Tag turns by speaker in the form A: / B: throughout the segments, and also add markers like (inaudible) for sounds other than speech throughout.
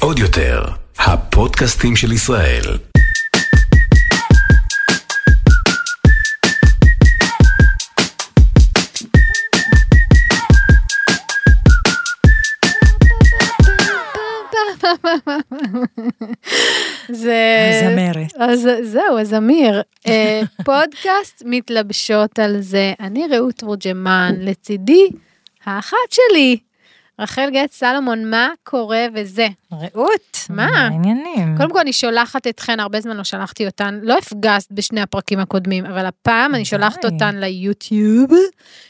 A: עוד יותר, הפודקאסטים של ישראל.
B: זה...
C: הזמרת.
B: אז זהו, אז אמיר, אה, פודקאסט מתלבשות על זה. אני רעות תורג'מן, לצידי האחת שלי, רחל גט סלומון, מה קורה וזה?
C: רעות,
B: מה?
C: העניינים?
B: קודם כל אני שולחת אתכן, הרבה זמן לא שלחתי אותן, לא הפגזת בשני הפרקים הקודמים, אבל הפעם אני שולחת. אותן ליוטיוב,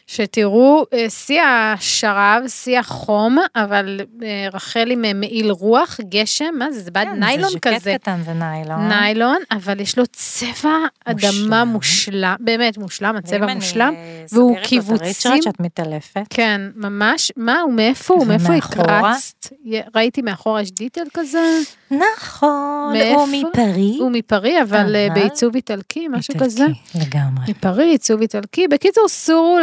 B: שתראו אה, שיא השרב, שיא החום, אבל אה, רחל עם אה, מעיל רוח, גשם, מה זה, זה בד
C: כן,
B: ניילון
C: זה
B: כזה.
C: ז'קט קטן, זה ניילון.
B: ניילון, אבל יש לו צבע אדמה
C: מושלם.
B: מושלם, באמת מושלם, הצבע
C: ואם
B: מושלם.
C: אני
B: והוא
C: סוגרת לו את
B: קיבוצים.
C: הריצ'רד שאת מתעלפת.
B: כן, ממש, מה, ומאיפה הוא, מאיפה? הקרצת? ראיתי מאחורה יש דיטל כזה,
C: נכון,
B: מאיפה?
C: הוא מפרי.
B: הוא מפרי, אבל אה,
C: אבל-
B: בעיצוב איטלקי, משהו
C: איטלקי,
B: כזה.
C: לגמרי.
B: מפרי, עיצוב איטלקי. בקיצור, סורו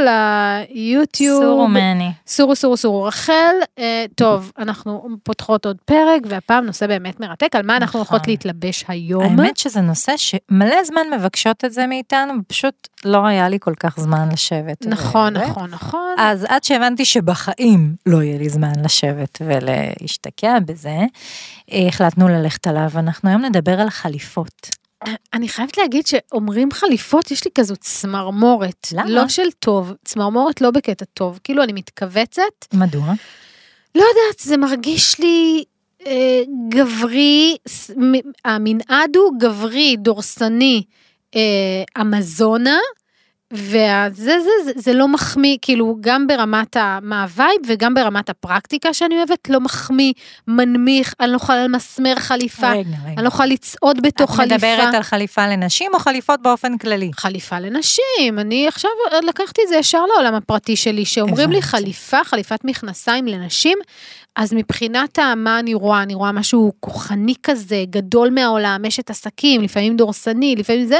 B: ליוטיוב.
C: סורו מני.
B: סורו, סורו, סורו. רחל, אה, טוב, אנחנו פותחות עוד פרק, והפעם נושא באמת מרתק, על מה אנחנו
C: נכון.
B: הולכות להתלבש היום.
C: האמת שזה נושא שמלא זמן מבקשות את זה מאיתנו, פשוט לא היה לי כל כך זמן לשבת.
B: נכון,
C: ו-
B: נכון, נכון.
C: אז עד שהבנתי שבחיים לא יהיה לי זמן לשבת ולהשתקע בזה, אה, החלטנו ללכת עליו. אנחנו היום נדבר על חליפות.
B: אני חייבת להגיד שאומרים חליפות, יש לי כזו צמרמורת.
C: למה?
B: לא של טוב, צמרמורת לא בקטע טוב, כאילו אני מתכווצת.
C: מדוע?
B: לא יודעת, זה מרגיש לי אה, גברי, המנעד הוא גברי, דורסני, אה, אמזונה, וזה זה, זה, זה לא מחמיא, כאילו, גם ברמת מה הווייב וגם ברמת הפרקטיקה שאני אוהבת, לא מחמיא, מנמיך, אני לא יכולה ללבוש חליפה,
C: רגע, רגע.
B: אני לא יכולה לצעוד בתוך
C: את
B: חליפה.
C: מדברת על חליפה לנשים או חליפות באופן כללי?
B: חליפה לנשים, אני עכשיו לקחתי את זה ישר לעולם הפרטי שלי, שאומרים לי. חליפה, חליפת מכנסיים לנשים, אז מבחינת מה אני רואה, אני רואה משהו כוחני כזה, גדול מהעולם, אשת עסקים, לפעמים דורסני, לפעמים זה,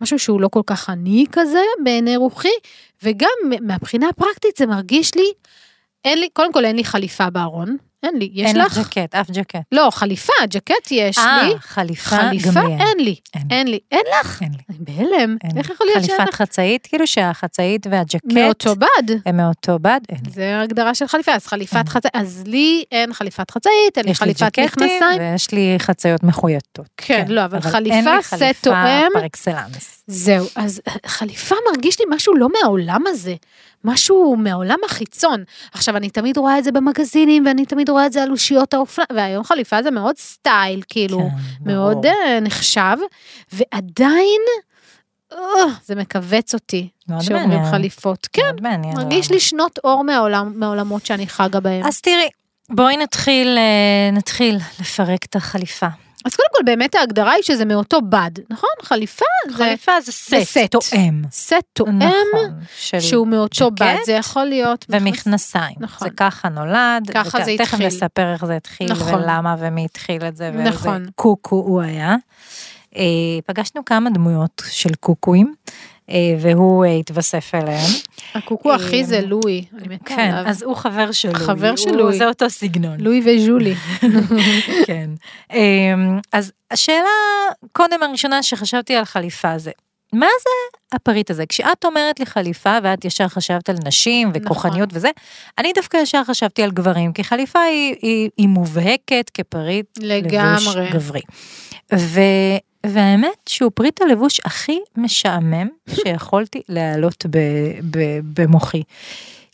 B: משהו שהוא לא כל כך עני כזה בעיני רוחי, וגם מהבחינה הפרקטית זה מרגיש לי, אין לי, קודם כל אין לי חליפה בארון, אין לי, יש
C: אין
B: לך?
C: לך ג'קט, אף ג'קט.
B: לא, חליפה, ג'קט יש
C: אה,
B: לי,
C: חליפה,
B: חליפה
C: גם לי אין.
B: אין לי,
C: אין.
B: אין לי, אין לך?
C: אין לי.
B: אני בהלם,
C: אין
B: איך
C: לי.
B: יכול להיות שאין
C: חליפת
B: לך?
C: חצאית, כאילו שהחצאית והג'קט
B: מאותו בד.
C: הם מאותו בד, אין לי.
B: זה ההגדרה של חליפה, אז חליפת
C: אין.
B: חצאית, אז לי אין חליפת חצאית, אין לי
C: לי
B: חליפת מכנסיים.
C: ויש לי חצאיות מחויטות.
B: כן, לא, אבל
C: אין
B: חליפה
C: לי
B: סט
C: חליפה
B: תואם.
C: פר אקסלנס.
B: זהו, אז חליפה מרגיש לי משהו לא מהעולם הזה, משהו מהעולם החיצון. עכשיו, אני תמיד רואה את זה במגזינים, ואני תמיד רואה את זה על אושיות האופנה, והיום חליפה זה מאוד סטייל, כאילו,
C: כן,
B: מאוד. אה, נחשב, ועדיין, אה, זה מכווץ אותי, שאומרים. חליפות. כן,
C: מאוד מעניין.
B: מרגיש. לי שנות אור מהעולם, מהעולמות שאני חגה בהם.
C: אז תראי, בואי נתחיל, אה, נתחיל לפרק את החליפה.
B: אז קודם כל באמת ההגדרה היא שזה מאותו בד, נכון? חליפה זה
C: חליפה זה סט,
B: סט.
C: תואם.
B: סט תואם
C: נכון, של
B: שהוא מאותו בד, זה יכול להיות מכנס-
C: ומכנסיים.
B: נכון.
C: זה ככה נולד.
B: ככה
C: וכ-
B: זה
C: תכף
B: התחיל.
C: נספר איך זה התחיל
B: נכון.
C: ולמה ומי התחיל את זה ואיזה
B: נכון.
C: קוקו הוא היה. אה, פגשנו כמה דמויות של קוקואים, והוא אה, התווסף אליהם.
B: הקוקו זה
C: אה,
B: לואי, אני מתה
C: כן. אז הוא חבר של לואי.
B: חבר של לואי.
C: זה אותו סגנון.
B: לואי וז'ולי. (laughs)
C: כן. אמ, אז השאלה, קודם הראשונה שחשבתי על חליפה זה, מה זה הפריט הזה? כשאת אומרת לי חליפה ואת ישר חשבת על נשים וכוחניות וזה, אני דווקא ישר חשבתי על גברים, כי חליפה היא, היא, היא מובהקת כפריט לבוש
B: לגמרי.
C: גברי. ו... והאמת שהוא פריט הלבוש הכי משעמם שיכולתי להעלות במוחי.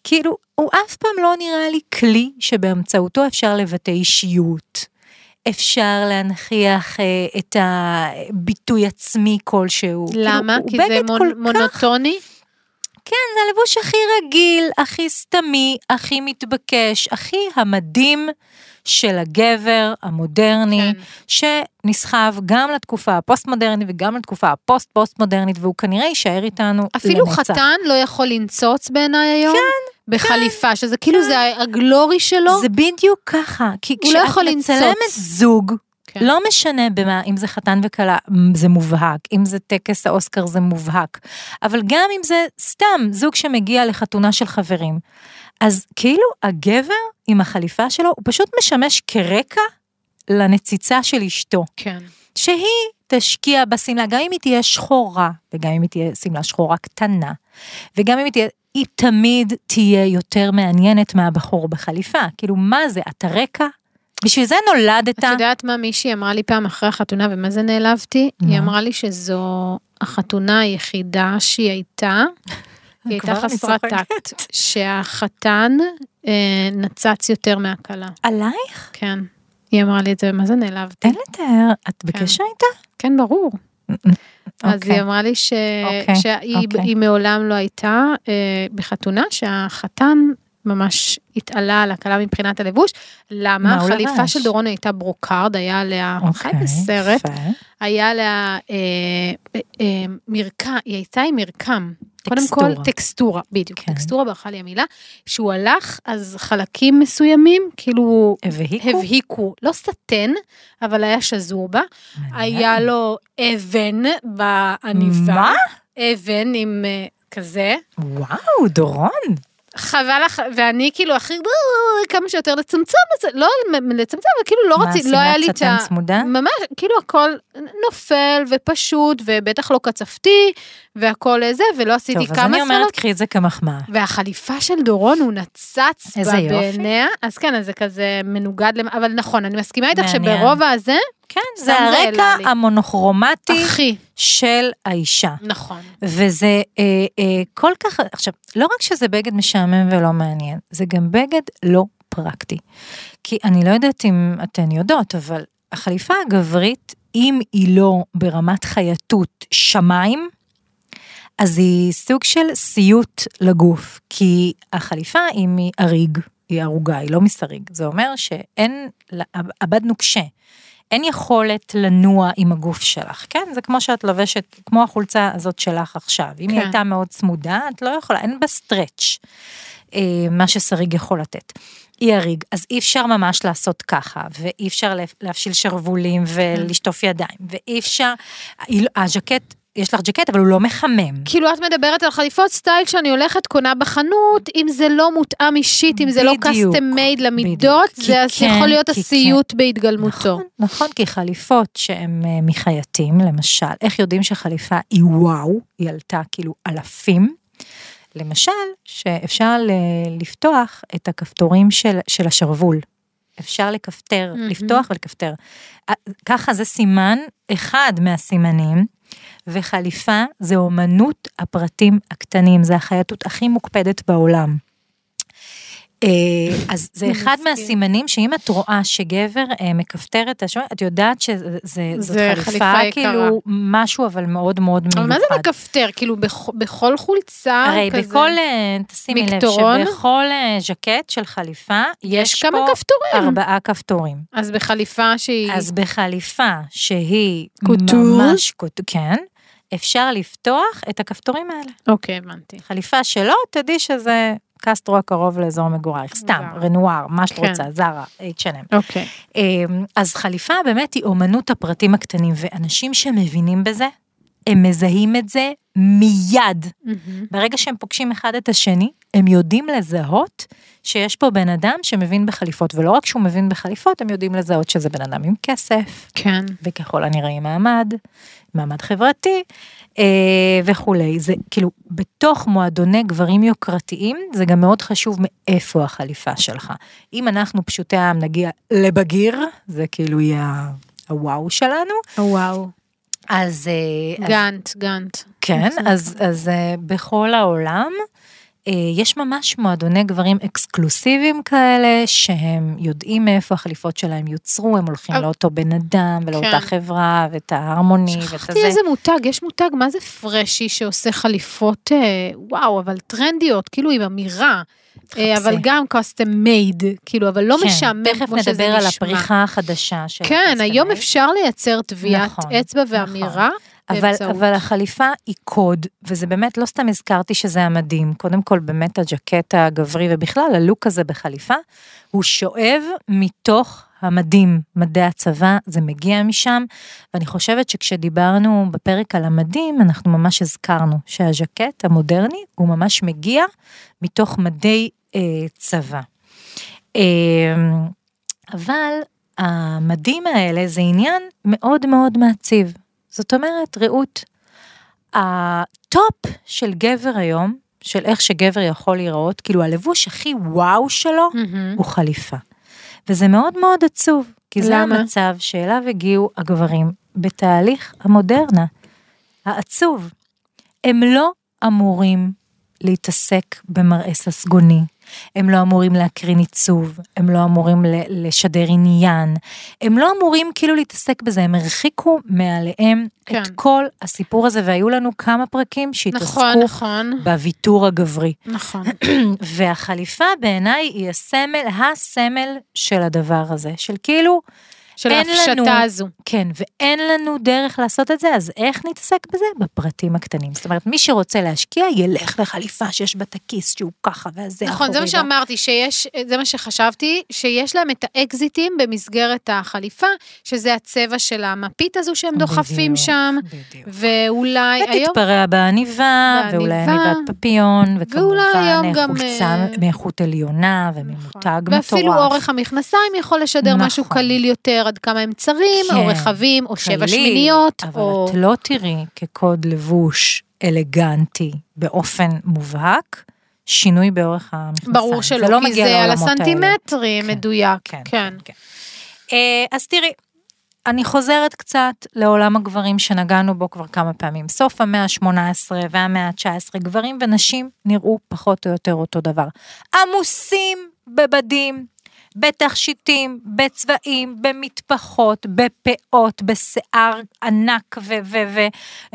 C: כאילו, הוא אף פעם לא נראה לי כלי שבאמצעותו אפשר לבטא אישיות. אפשר להנכיח אה, את הביטוי עצמי כלשהו.
B: למה?
C: כאילו,
B: כי זה מונ-
C: כך
B: מונוטוני?
C: כן, זה הלבוש הכי רגיל, הכי סתמי, הכי מתבקש, הכי המדהים של הגבר המודרני,
B: כן.
C: שנסחב גם לתקופה הפוסט-מודרנית וגם לתקופה הפוסט-פוסט-מודרנית, והוא כנראה יישאר איתנו
B: אפילו
C: לנצח.
B: חתן לא יכול לנצוץ בעיניי היום? כן. בחליפה, שזה כאילו זה הגלורי שלו?
C: זה בדיוק ככה, כי
B: לא
C: כשאת
B: לנצוץ.
C: מצלמת זוג,
B: כן.
C: לא משנה במה, אם זה חתן וכלה, זה מובהק, אם זה טקס האוסקר זה מובהק, אבל גם אם זה סתם זוג שמגיע לחתונה של חברים, אז כאילו הגבר עם החליפה שלו, הוא פשוט משמש כרקע לנציצה של אשתו.
B: כן.
C: שהיא תשקיע בשמלה, גם אם היא תהיה שחורה, וגם אם היא תהיה שמלה שחורה קטנה, וגם אם היא תהיה, היא תמיד תהיה יותר מעניינת מהבחור בחליפה. כאילו, מה זה, אתה רקע? בשביל זה נולדת.
B: את יודעת מה מישהי אמרה לי פעם אחרי החתונה, ומה זה נעלבתי? היא אמרה לי שזו החתונה היחידה שהיא הייתה, (laughs) היא הייתה חסרת. טקט, שהחתן אה, נצץ יותר מהכלה.
C: עלייך?
B: כן. היא אמרה לי את זה, מה זה נעלבתי?
C: אין לתאר, את בקשר איתה?
B: כן, ברור. אז
C: אוקיי.
B: היא אמרה לי ש...
C: אוקיי,
B: שהיא
C: אוקיי.
B: היא מעולם לא הייתה אה, בחתונה, שהחתן ממש התעלה על הכלה מבחינת הלבוש. למה? החליפה? של דורון הייתה ברוקארד, היה עליה, הוא חי
C: אוקיי,
B: בסרט. היה עליה אה, אה, אה, מרקם, היא הייתה עם מרקם. קודם כל,
C: טקסטורה.
B: טקסטורה, בדיוק,
C: כן.
B: טקסטורה ברחה לי המילה. שהוא הלך, אז חלקים מסוימים, כאילו,
C: הבהיקו?
B: הבהיקו, לא סטן, אבל היה שזור בה. היה לו אבן בעניבה.
C: מה?
B: אבן עם אה, כזה.
C: וואו, דורון.
B: חבל לך, ואני כאילו הכי, "אה, כמה שיותר לצמצם את זה, לא לצמצם, אבל כאילו לא
C: מה,
B: רציתי, לא
C: שמלת
B: היה לי את ה...
C: סטן צמודה?
B: ממש, כאילו הכל נופל ופשוט, ובטח לא קצפתי, והכל זה, ולא עשיתי
C: טוב, אז
B: כמה
C: אני אומרת. קחי את זה כמחמאה.
B: והחליפה של דורון, הוא נצץ בה. בעיניה, אז כן, אז זה כזה מנוגד, אבל נכון, אני מסכימה איתך
C: מעניין.
B: שברוב הזה,
C: כן, זה הרקע. המונוכרומטי
B: הכי,
C: של האישה.
B: נכון.
C: וזה אה, אה, כל כך, עכשיו, לא רק שזה בגד משעמם ולא מעניין, זה גם בגד לא פרקטי. כי אני לא יודעת אם אתן יודעות, אבל החליפה הגברית, אם היא לא ברמת חייטות שמיים, אז היא סוג של סיוט לגוף, כי החליפה היא מאריג, היא ערוגה, היא לא מסריג. זה אומר שאין, הבד נוקשה. אין יכולת לנוע עם הגוף שלך, כן? זה כמו שאת לובשת, כמו החולצה הזאת שלך עכשיו. אם היא
B: כן.
C: הייתה מאוד צמודה, את לא יכולה, אין בה סטרץ', אה, מה ששריג יכול לתת. היא הריג, אז אי אפשר ממש לעשות ככה, ואי אפשר לה- להפשיל שרוולים ולשטוף ידיים, ואי אפשר, היא הז'קט, יש לך ג'קט, אבל הוא לא מחמם.
B: כאילו את מדברת על חליפות סטייל שאני הולכת קונה בחנות, אם זה לא מותאם אישית, אם זה לא custom made למידות. זה
C: כן,
B: יכול להיות הסיוט בהתגלמותו.
C: נכון, נכון, כי חליפות שהן אה, מחייטים, למשל, איך יודעים שחליפה היא וואו, היא עלתה כאילו אלפים? למשל, שאפשר ל- לפתוח את הכפתורים של, של השרוול. אפשר לכפתר,
B: מהמם.
C: לפתוח ולכפתר. אה, ככה זה סימן, אחד מהסימנים, וחליפה זה אומנות הפרטים הקטנים, זה החייטות הכי מוקפדת בעולם. אה, אז זה אחד. מהסימנים שאם את רואה שגבר אה, מכפתר את השוער, את יודעת שזאת חליפה. כאילו משהו אבל מאוד מאוד מיוחד.
B: אבל מה זה מכפתר? כאילו בכ- בכל חולצה
C: הרי? בכל, אה, תשימי לב? שבכל ז'קט של חליפה,
B: יש
C: יש
B: כמה
C: פה
B: כפתורים.
C: ארבעה כפתורים.
B: אז בחליפה שהיא...
C: אז בחליפה שהיא? ממש קוטור, כן, אפשר לפתוח את הכפתורים האלה.
B: אוקיי, הבנתי.
C: חליפה שלא, תדעי שזה קסטרו הקרוב לאזור מגורייך, סתם. רנואר, מה שאת
B: כן.
C: רוצה, זרה, H&M.
B: אוקיי.
C: אמ, אז חליפה באמת היא אומנות הפרטים הקטנים, ואנשים שמבינים בזה, הם מזהים את זה מיד.
B: מהמם.
C: ברגע שהם פוגשים אחד את השני, הם יודעים לזהות שיש פה בן אדם שמבין בחליפות, ולא רק שהוא מבין בחליפות, הם יודעים לזהות שזה בן אדם עם כסף,
B: כן.
C: וככל הנראה עם מעמד, מעמד חברתי אה, וכולי. זה כאילו, בתוך מועדוני גברים יוקרתיים, זה גם מאוד חשוב מאיפה החליפה שלך. אם אנחנו פשוטי העם נגיע לבגיר, זה כאילו יהיה הוואו שלנו,
B: וואו.
C: אז... אה, אז
B: גאנט, גאנט.
C: כן, אז, אז uh, בכל העולם יש ממש מועדוני גברים אקסקלוסיביים כאלה, שהם יודעים מאיפה החליפות שלהם יוצרו, הם הולכים
B: אבל-
C: לאותו בן אדם ולאותה
B: כן.
C: חברה ואת ההרמוני ואת
B: שכחתי
C: הזה.
B: איזה מותג, יש מותג, מה זה פרשי שעושה חליפות, אה, וואו, אבל טרנדיות, כאילו עם אמירה. אה, אבל. גם custom made, כאילו, אבל לא
C: כן,
B: משעמם
C: תכף
B: כמו שזה
C: נדבר על
B: נשמע.
C: הפריחה החדשה של
B: כן. היום אפשר לייצר טביעת
C: נכון,
B: אצבע ואמירה.
C: אבל. אבל החליפה היא קוד, וזה באמת, לא סתם הזכרתי שזה המדהים. קודם כל, באמת הג'קט הגברי, ובכלל הלוק הזה בחליפה, הוא שואב מתוך המדים, מדי הצבא, זה מגיע משם, ואני חושבת שכשדיברנו בפרק על המדים, אנחנו ממש הזכרנו שהז'קט המודרני, הוא ממש מגיע מתוך מדי אה, צבא. אה, אבל המדים האלה זה עניין מאוד מאוד מעצים. זאת אומרת, רעות, הטופ של גבר היום, של איך שגבר יכול להיראות, כאילו הלבוש הכי וואו שלו,
B: מהמם.
C: הוא חליפה. וזה מאוד מאוד עצוב, כי זה
B: למה?
C: המצב שאליו הגיעו הגברים בתהליך המודרנה. העצוב. הם לא אמורים להתעסק במראה ססגוני, הם לא אמורים להקרין עיצוב, הם לא אמורים לשדר עניין, הם לא אמורים כאילו להתעסק בזה, הם הרחיקו מעליהם
B: כן.
C: את כל הסיפור הזה, והיו לנו כמה פרקים שהתעסקו
B: נכון, נכון,
C: בוויתור הגברי.
B: נכון. (clears throat)
C: והחליפה בעיניי היא הסמל, הסמל של הדבר הזה, של כאילו,
B: של ההפשטה הזו.
C: כן, ואין לנו דרך לעשות את זה, אז איך נתעסק בזה? בפרטים הקטנים. זאת אומרת, מי שרוצה להשקיע, ילך לחליפה שיש בה את הכיס שהוא ככה, והזה
B: נכון, זה מה שאמרתי, שיש, זה מה שחשבתי, שיש להם את האקזיטים במסגרת החליפה, שזה הצבע של המפית הזו שהם דוחפים
C: בדיוק,
B: שם,
C: בדיוק.
B: ואולי היום...
C: ותתפרע בעניבה, ואולי. עניבת פפיון, וכמובן חולצה
B: אה,
C: מאיכות עליונה וממותג מטורף.
B: ואפילו אורך המכנסיים יכול לשדר משהו
C: נכון.
B: קליל יותר, עד כמה הם צרים,
C: כן,
B: או רחבים, או שבע שמיניות,
C: אבל
B: או...
C: את לא תראי כקוד לבוש אלגנטי באופן מובהק, שינוי באורך המכנסיים.
B: ברור שלא,
C: לא
B: כי זה על
C: האלה.
B: הסנטימטרים
C: כן,
B: מדויק,
C: כן,
B: כן.
C: כן. אה, אז תראי, אני חוזרת קצת לעולם הגברים שנגענו בו כבר כמה פעמים. סוף המאה ה-18 והמאה ה-19, גברים ונשים נראו פחות או יותר אותו דבר. עמוסים בבדים, בתכשיטים, בצבעים, במטפחות, בפאות, בשיער ענק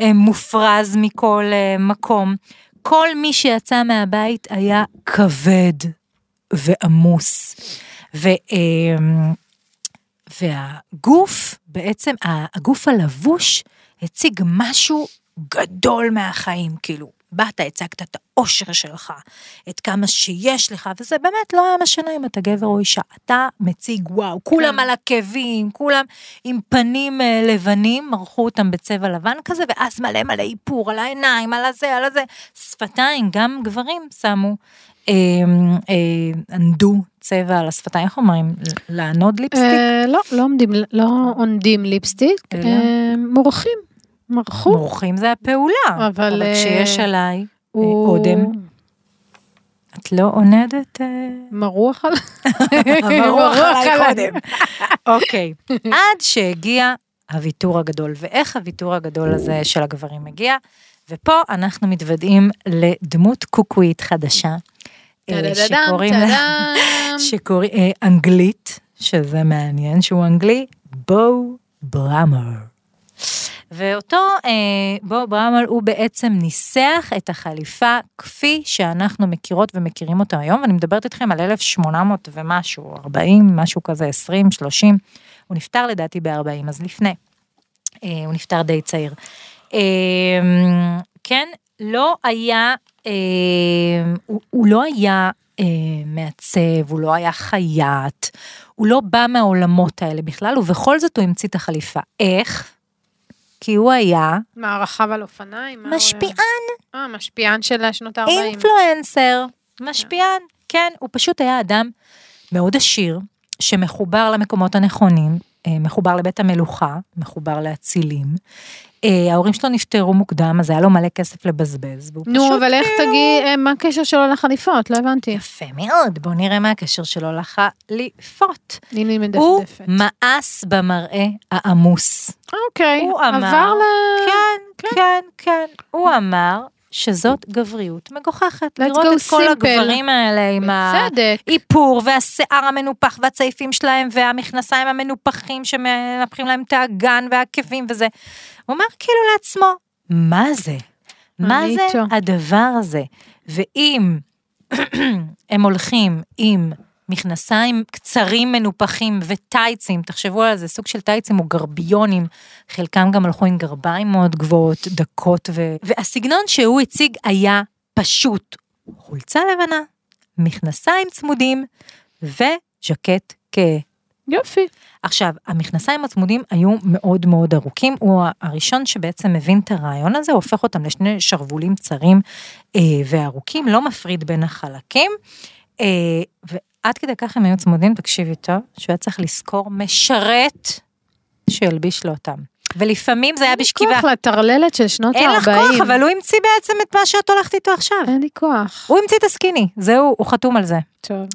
C: ומופרז מכל אה, מקום. כל מי שיצא מהבית היה כבד ועמוס. ו... אה, והגוף, בעצם הגוף הלבוש הציג משהו גדול מהחיים, כאילו, באת, הצגת את האושר שלך, את כמה שיש לך, וזה באמת לא היה משנה אם אתה גבר או אישה, אתה מציג וואו, כולם
B: כן.
C: על עקבים, כולם עם פנים אה, לבנים, מרחו אותם בצבע לבן כזה, ואז מלא מלא איפור על העיניים, על הזה, על הזה, שפתיים, גם גברים שמו. אה, אה, ענדו צבע על השפתיים, איך אומרים? לענוד ליפסטיק?
B: אה, לא, לא לא עונדים ליפסטיק,
C: אלא?
B: אה, מורחים, מרחו.
C: מורחים זה הפעולה,
B: אבל,
C: אבל
B: אה,
C: כשיש עליי אה,
B: הוא-
C: אודם, את לא עונדת? אה,
B: מרוח על... (laughs)
C: מרוח עליי. קודם. אוקיי, עד שהגיע הוויתור הגדול, ואיך הוויתור הגדול הזה של הגברים מגיע, ופה אנחנו מתוודעים לדמות קוקואית חדשה, אה, שקוראים לה. שקוראים, אה, אנגלית, שזה מעניין שהוא אנגלי, בו בראמר. ואותו אה, בו בראמר הוא בעצם ניסח את החליפה כפי שאנחנו מכירות ומכירים אותה היום, ואני מדברת איתכם על 1800 ומשהו, 40, משהו כזה, 20, 30, הוא נפטר לדעתי ב-40, אז לפני. אה, הוא נפטר די צעיר. אה, כן, לא היה, אה, הוא, הוא לא היה אה, מעצב, הוא לא היה חייט, הוא לא בא מהעולמות האלה בכלל, ובכל זאת הוא המציא את החליפה. איך? כי הוא היה
B: מה, רכב על אופניים?
C: משפיען,
B: אה, משפיען של שנות ה-40.
C: אינפלואנסר, משפיען, כן, הוא פשוט היה אדם מאוד עשיר, שמחובר למקומות הנכונים, אה, מחובר לבית המלוכה, מחובר לאצילים. אה, ההורים שלו נפטרו מוקדם, אז היה לו מלא כסף לבזבז,
B: נו, אבל איך
C: כאילו-
B: תגיד, אה, מה הקשר שלו לחליפות? לא הבנתי.
C: יפה מאוד, בואו נראה מה הקשר שלו לחליפות.
B: הנה היא
C: הוא
B: מדפדפת.
C: מאס במראה העמוס.
B: אוקיי,
C: הוא
B: עבר ל...
C: כן, כן, כן, הוא אמר שזאת גבריות מגוחכת.
B: Let's
C: לראות את כל. הגברים האלה עם
B: בצדק.
C: האיפור והשיער המנופח והצעיפים שלהם והמכנסיים המנופחים שמנפחים להם את האגן והעקבים וזה. הוא אומר כאילו לעצמו, מה זה? מה זה
B: איתו.
C: הדבר הזה? ואם (clears throat) הם הולכים עם מכנסיים קצרים מנופחים וטייצים, תחשבו על זה, סוג של טייצים או גרביונים, חלקם גם הלכו עם גרביים מאוד גבוהות, דקות, ו... והסגנון שהוא הציג היה פשוט חולצה לבנה, מכנסיים צמודים וז'קט כהה.
B: יופי.
C: עכשיו, המכנסיים הצמודים היו מאוד מאוד ארוכים, הוא הראשון שבעצם מבין את הרעיון הזה, הוא הופך אותם לשני שרוולים צרים אה, וארוכים, לא מפריד בין החלקים. אה, ועד כדי כך הם היו צמודים, תקשיבי טוב, שהוא היה צריך לשכור משרת שילביש לו אותם. ולפעמים זה היה בשכיבה.
B: כוח לטרללת של שנות
C: אין לך
B: ה-40.
C: כוח, אבל הוא המציא בעצם את מה שאת הולכת איתו עכשיו.
B: אין לי כוח.
C: הוא המציא את הסקיני, זהו, הוא חתום על זה.
B: טוב.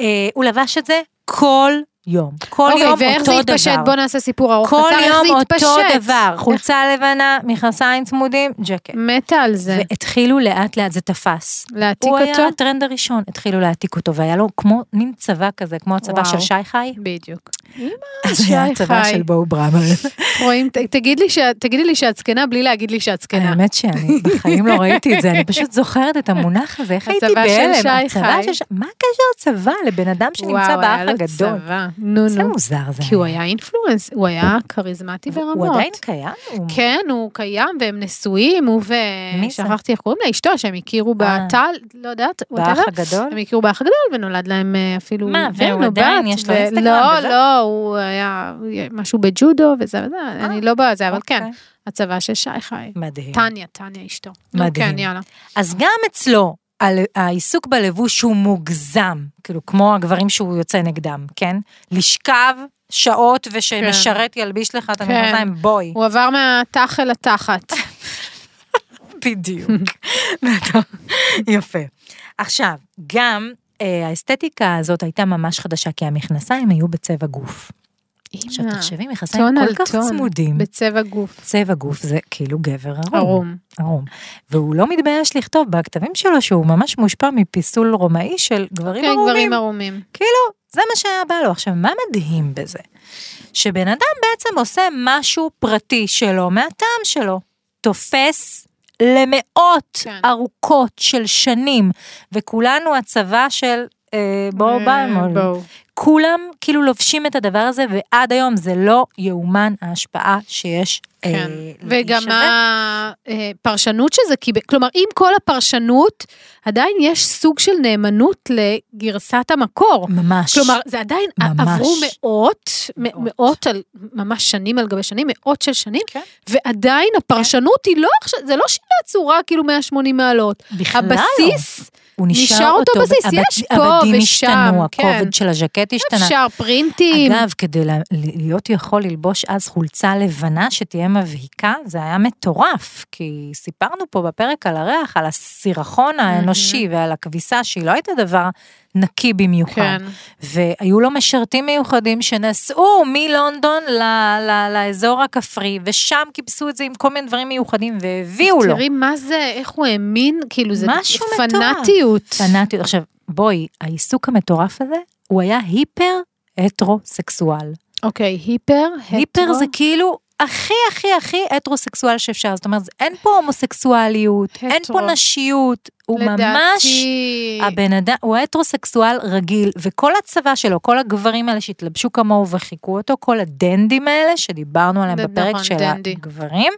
C: אה, הוא לבש את זה כל יום. כל
B: אוקיי,
C: יום
B: ואיך זה
C: אותו
B: התפשט?
C: דבר.
B: בוא נעשה סיפור ארוך
C: כל
B: קצר, איך
C: יום אותו? דבר, חולצה לבנה, מכנסיים צמודים, ג'קט.
B: מתה על זה.
C: והתחילו לאט לאט, זה תפס.
B: להעתיק
C: הוא היה
B: אותו?
C: הטרנד הראשון, התחילו להעתיק אותו, והיה לו כמו מין צבא כזה, כמו הצבא. של שי חי.
B: בדיוק.
C: אז (laughs) זה היה
B: שי
C: הצבא
B: חי.
C: של בואו בראמר.
B: רואים, תגידי לי שאת זקנה בלי להגיד לי שאת זקנה.
C: האמת שאני בחיים לא ראיתי את זה, אני פשוט זוכרת את המונח הזה, איך הייתי
B: הצבא של
C: בהלם.
B: שי
C: הצבא
B: חי.
C: של שי- מה הקשר צבא לבן אדם שנמצא באח הגדול?
B: נו, נו.
C: מוזר זה
B: כי הוא היה אינפלואנס, הוא היה כריזמטי ברמות.
C: הוא עדיין קיים?
B: כן, הוא קיים והם נשואים, הוא ו...
C: מי זה?
B: שכחתי איך קוראים לה, אשתו, שהם הכירו
C: אה.
B: בטל, לא יודעת,
C: באח. הגדול?
B: הם הכירו באח הגדול ונולד להם אה, אפילו
C: מה, והוא עדיין, יש לו אינסטגרם
B: לא? לא, הוא היה משהו בג'ודו וזה וזה, אני לא בזה, אבל כן,
C: אוקיי.
B: הצבא של שי חי.
C: מדהים.
B: טניה, טניה אשתו. נו,
C: מדהים.
B: כן, יאללה.
C: אז גם אצלו, העיסוק בלבוש הוא מוגזם, כאילו כמו הגברים שהוא יוצא נגדם, כן? לשכב שעות ושמשרת ילביש לך את
B: כן.
C: המכנסיים, בואי.
B: הוא עבר (laughs) (laughs) מהתח אל התחת.
C: בדיוק. יפה. עכשיו, גם אה, האסתטיקה הזאת הייתה ממש חדשה, כי המכנסיים היו בצבע גוף. עכשיו
B: אימא,
C: תחשבי, מכנסיים
B: טון
C: כל כך
B: טון,
C: צמודים.
B: בצבע גוף.
C: צבע גוף זה כאילו גבר ערום.
B: ערום.
C: ערום. והוא לא מתבייש לכתוב בכתבים שלו שהוא ממש מושפע מפיסול רומאי של גברים
B: כן,
C: ערומים.
B: גברים ערומים.
C: כאילו, זה מה שהיה בא לו. עכשיו, מה מדהים בזה? שבן אדם בעצם עושה משהו פרטי שלו, מהטעם שלו. תופס למאות
B: כן.
C: ארוכות של שנים, וכולנו הצבא של אה, בואו
B: אה. בואו.
C: כולם כאילו לובשים את הדבר הזה, ועד היום זה לא יאומן ההשפעה שיש
B: כן.
C: אה,
B: וגם
C: לאיש הזה.
B: הפרשנות של זה, כי ב- כלומר, עם כל הפרשנות, עדיין יש סוג של נאמנות לגרסת המקור.
C: ממש.
B: כלומר, זה עדיין
C: ממש.
B: עברו מאות,
C: מאות.
B: מאות, על, ממש שנים על גבי שנים, מאות של שנים,
C: כן.
B: ועדיין הפרשנות היא לא עכשיו, זה לא שינה צורה כאילו 180 מעלות.
C: בכלל לא. הוא נשאר,
B: נשאר אותו בסיס,
C: הבד-
B: יש פה
C: הבדים
B: ושם,
C: השתנו,
B: כן.
C: הכובד של הז'קט השתנה.
B: אפשר פרינטים.
C: אגב, כדי לה- להיות יכול ללבוש אז חולצה לבנה שתהיה מבהיקה, זה היה מטורף, כי סיפרנו פה בפרק על הריח, על הסירחון האנושי ועל הכביסה, שהיא לא הייתה דבר נקי במיוחד.
B: כן.
C: והיו לו משרתים מיוחדים שנסעו מלונדון ל- ל- לאזור הכפרי, ושם כיבסו את זה עם כל מיני דברים מיוחדים, והביאו לו.
B: תראי מה זה, איך הוא האמין, כאילו זה
C: משהו.
B: פנאטיות.
C: פנאטיות. עכשיו, בואי, העיסוק המטורף הזה, הוא היה היפר הטרוסקסואל.
B: אוקיי, היפר,
C: היפר
B: הטרו.
C: זה כאילו הכי הכי הכי הטרוסקסואל שאפשר, זאת אומרת, אין פה הומוסקסואליות, אין פה
B: הטרו.
C: נשיות, הוא ממש...
B: לדעתי,
C: הבן אדם, הוא הטרוסקסואל רגיל, וכל הצבא שלו, כל הגברים האלה שהתלבשו כמוהו וחיכו אותו, כל הדנדים האלה שדיברנו עליהם
B: זה
C: בפרק
B: נכון,
C: של
B: דנדי.
C: הגברים,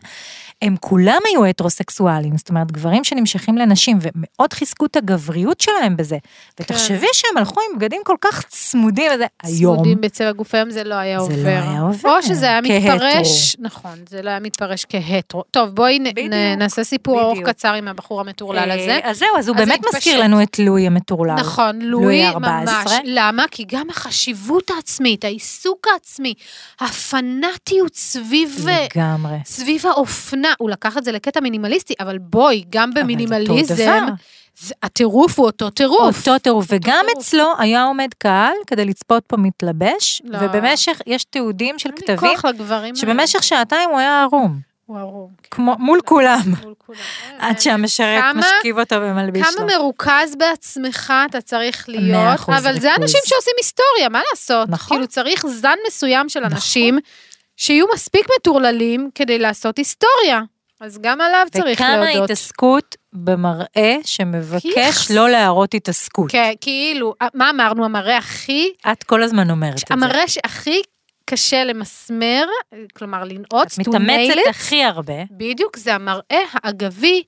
C: הם כולם היו הטרוסקסואלים, זאת אומרת, גברים שנמשכים לנשים, ומאוד חיזקו את הגבריות שלהם בזה. ותחשבי שהם הלכו עם בגדים כל כך צמודים, וזה היום.
B: צמודים בצבע גוף היום זה לא היה
C: זה לא
B: עובר.
C: היה עובר,
B: או שזה היה. מתפרש, נכון, זה לא היה מתפרש כהטרו. טוב, בואי נ- נ- נעשה סיפור ארוך. קצר עם הבחור המטורלל הזה.
C: אז זהו, אז הוא
B: אז
C: באמת
B: התפשט.
C: מזכיר לנו את לואי המטורלל.
B: נכון,
C: לואי
B: לואי
C: 14.
B: ממש. למה? כי גם החשיבות העצמית, העיסוק העצמי, הפנאטיות סביב...
C: לגמרי.
B: סביב האופנה, הוא לקח את זה לקטע מינימליסטי, אבל בואי, גם
C: אותו
B: במינימליזם, הטירוף הוא אותו טירוף.
C: אותו טירוף, וגם
B: טירוף.
C: אצלו היה עומד קהל כדי לצפות פה מתלבש,
B: לא.
C: ובמשך, יש תיעודים של כתבים. שבמשך שעתיים הוא היה ערום,
B: הוא ערום.
C: כמו מול כולם,
B: מול כולם. (laughs)
C: עד שהמשרת
B: כמה-
C: משכיב אותו ומלביש
B: כמה
C: לו.
B: מרוכז בעצמך אתה צריך להיות, אבל זה. אנשים שעושים היסטוריה, מה לעשות?
C: נכון.
B: כאילו צריך זן מסוים של
C: נכון.
B: אנשים שיהיו מספיק מטורללים כדי לעשות היסטוריה. אז גם עליו צריך
C: וכמה
B: להודות.
C: התעסקות במראה שמבקש. לא להראות התעסקות.
B: כן, כאילו, מה אמרנו, המראה הכי,
C: את כל הזמן אומרת את זה.
B: המראה שהכי קשה למסמר, כלומר לנעוץ,
C: את
B: to nail
C: מתאמצת הכי הרבה.
B: בדיוק, זה המראה האגבי,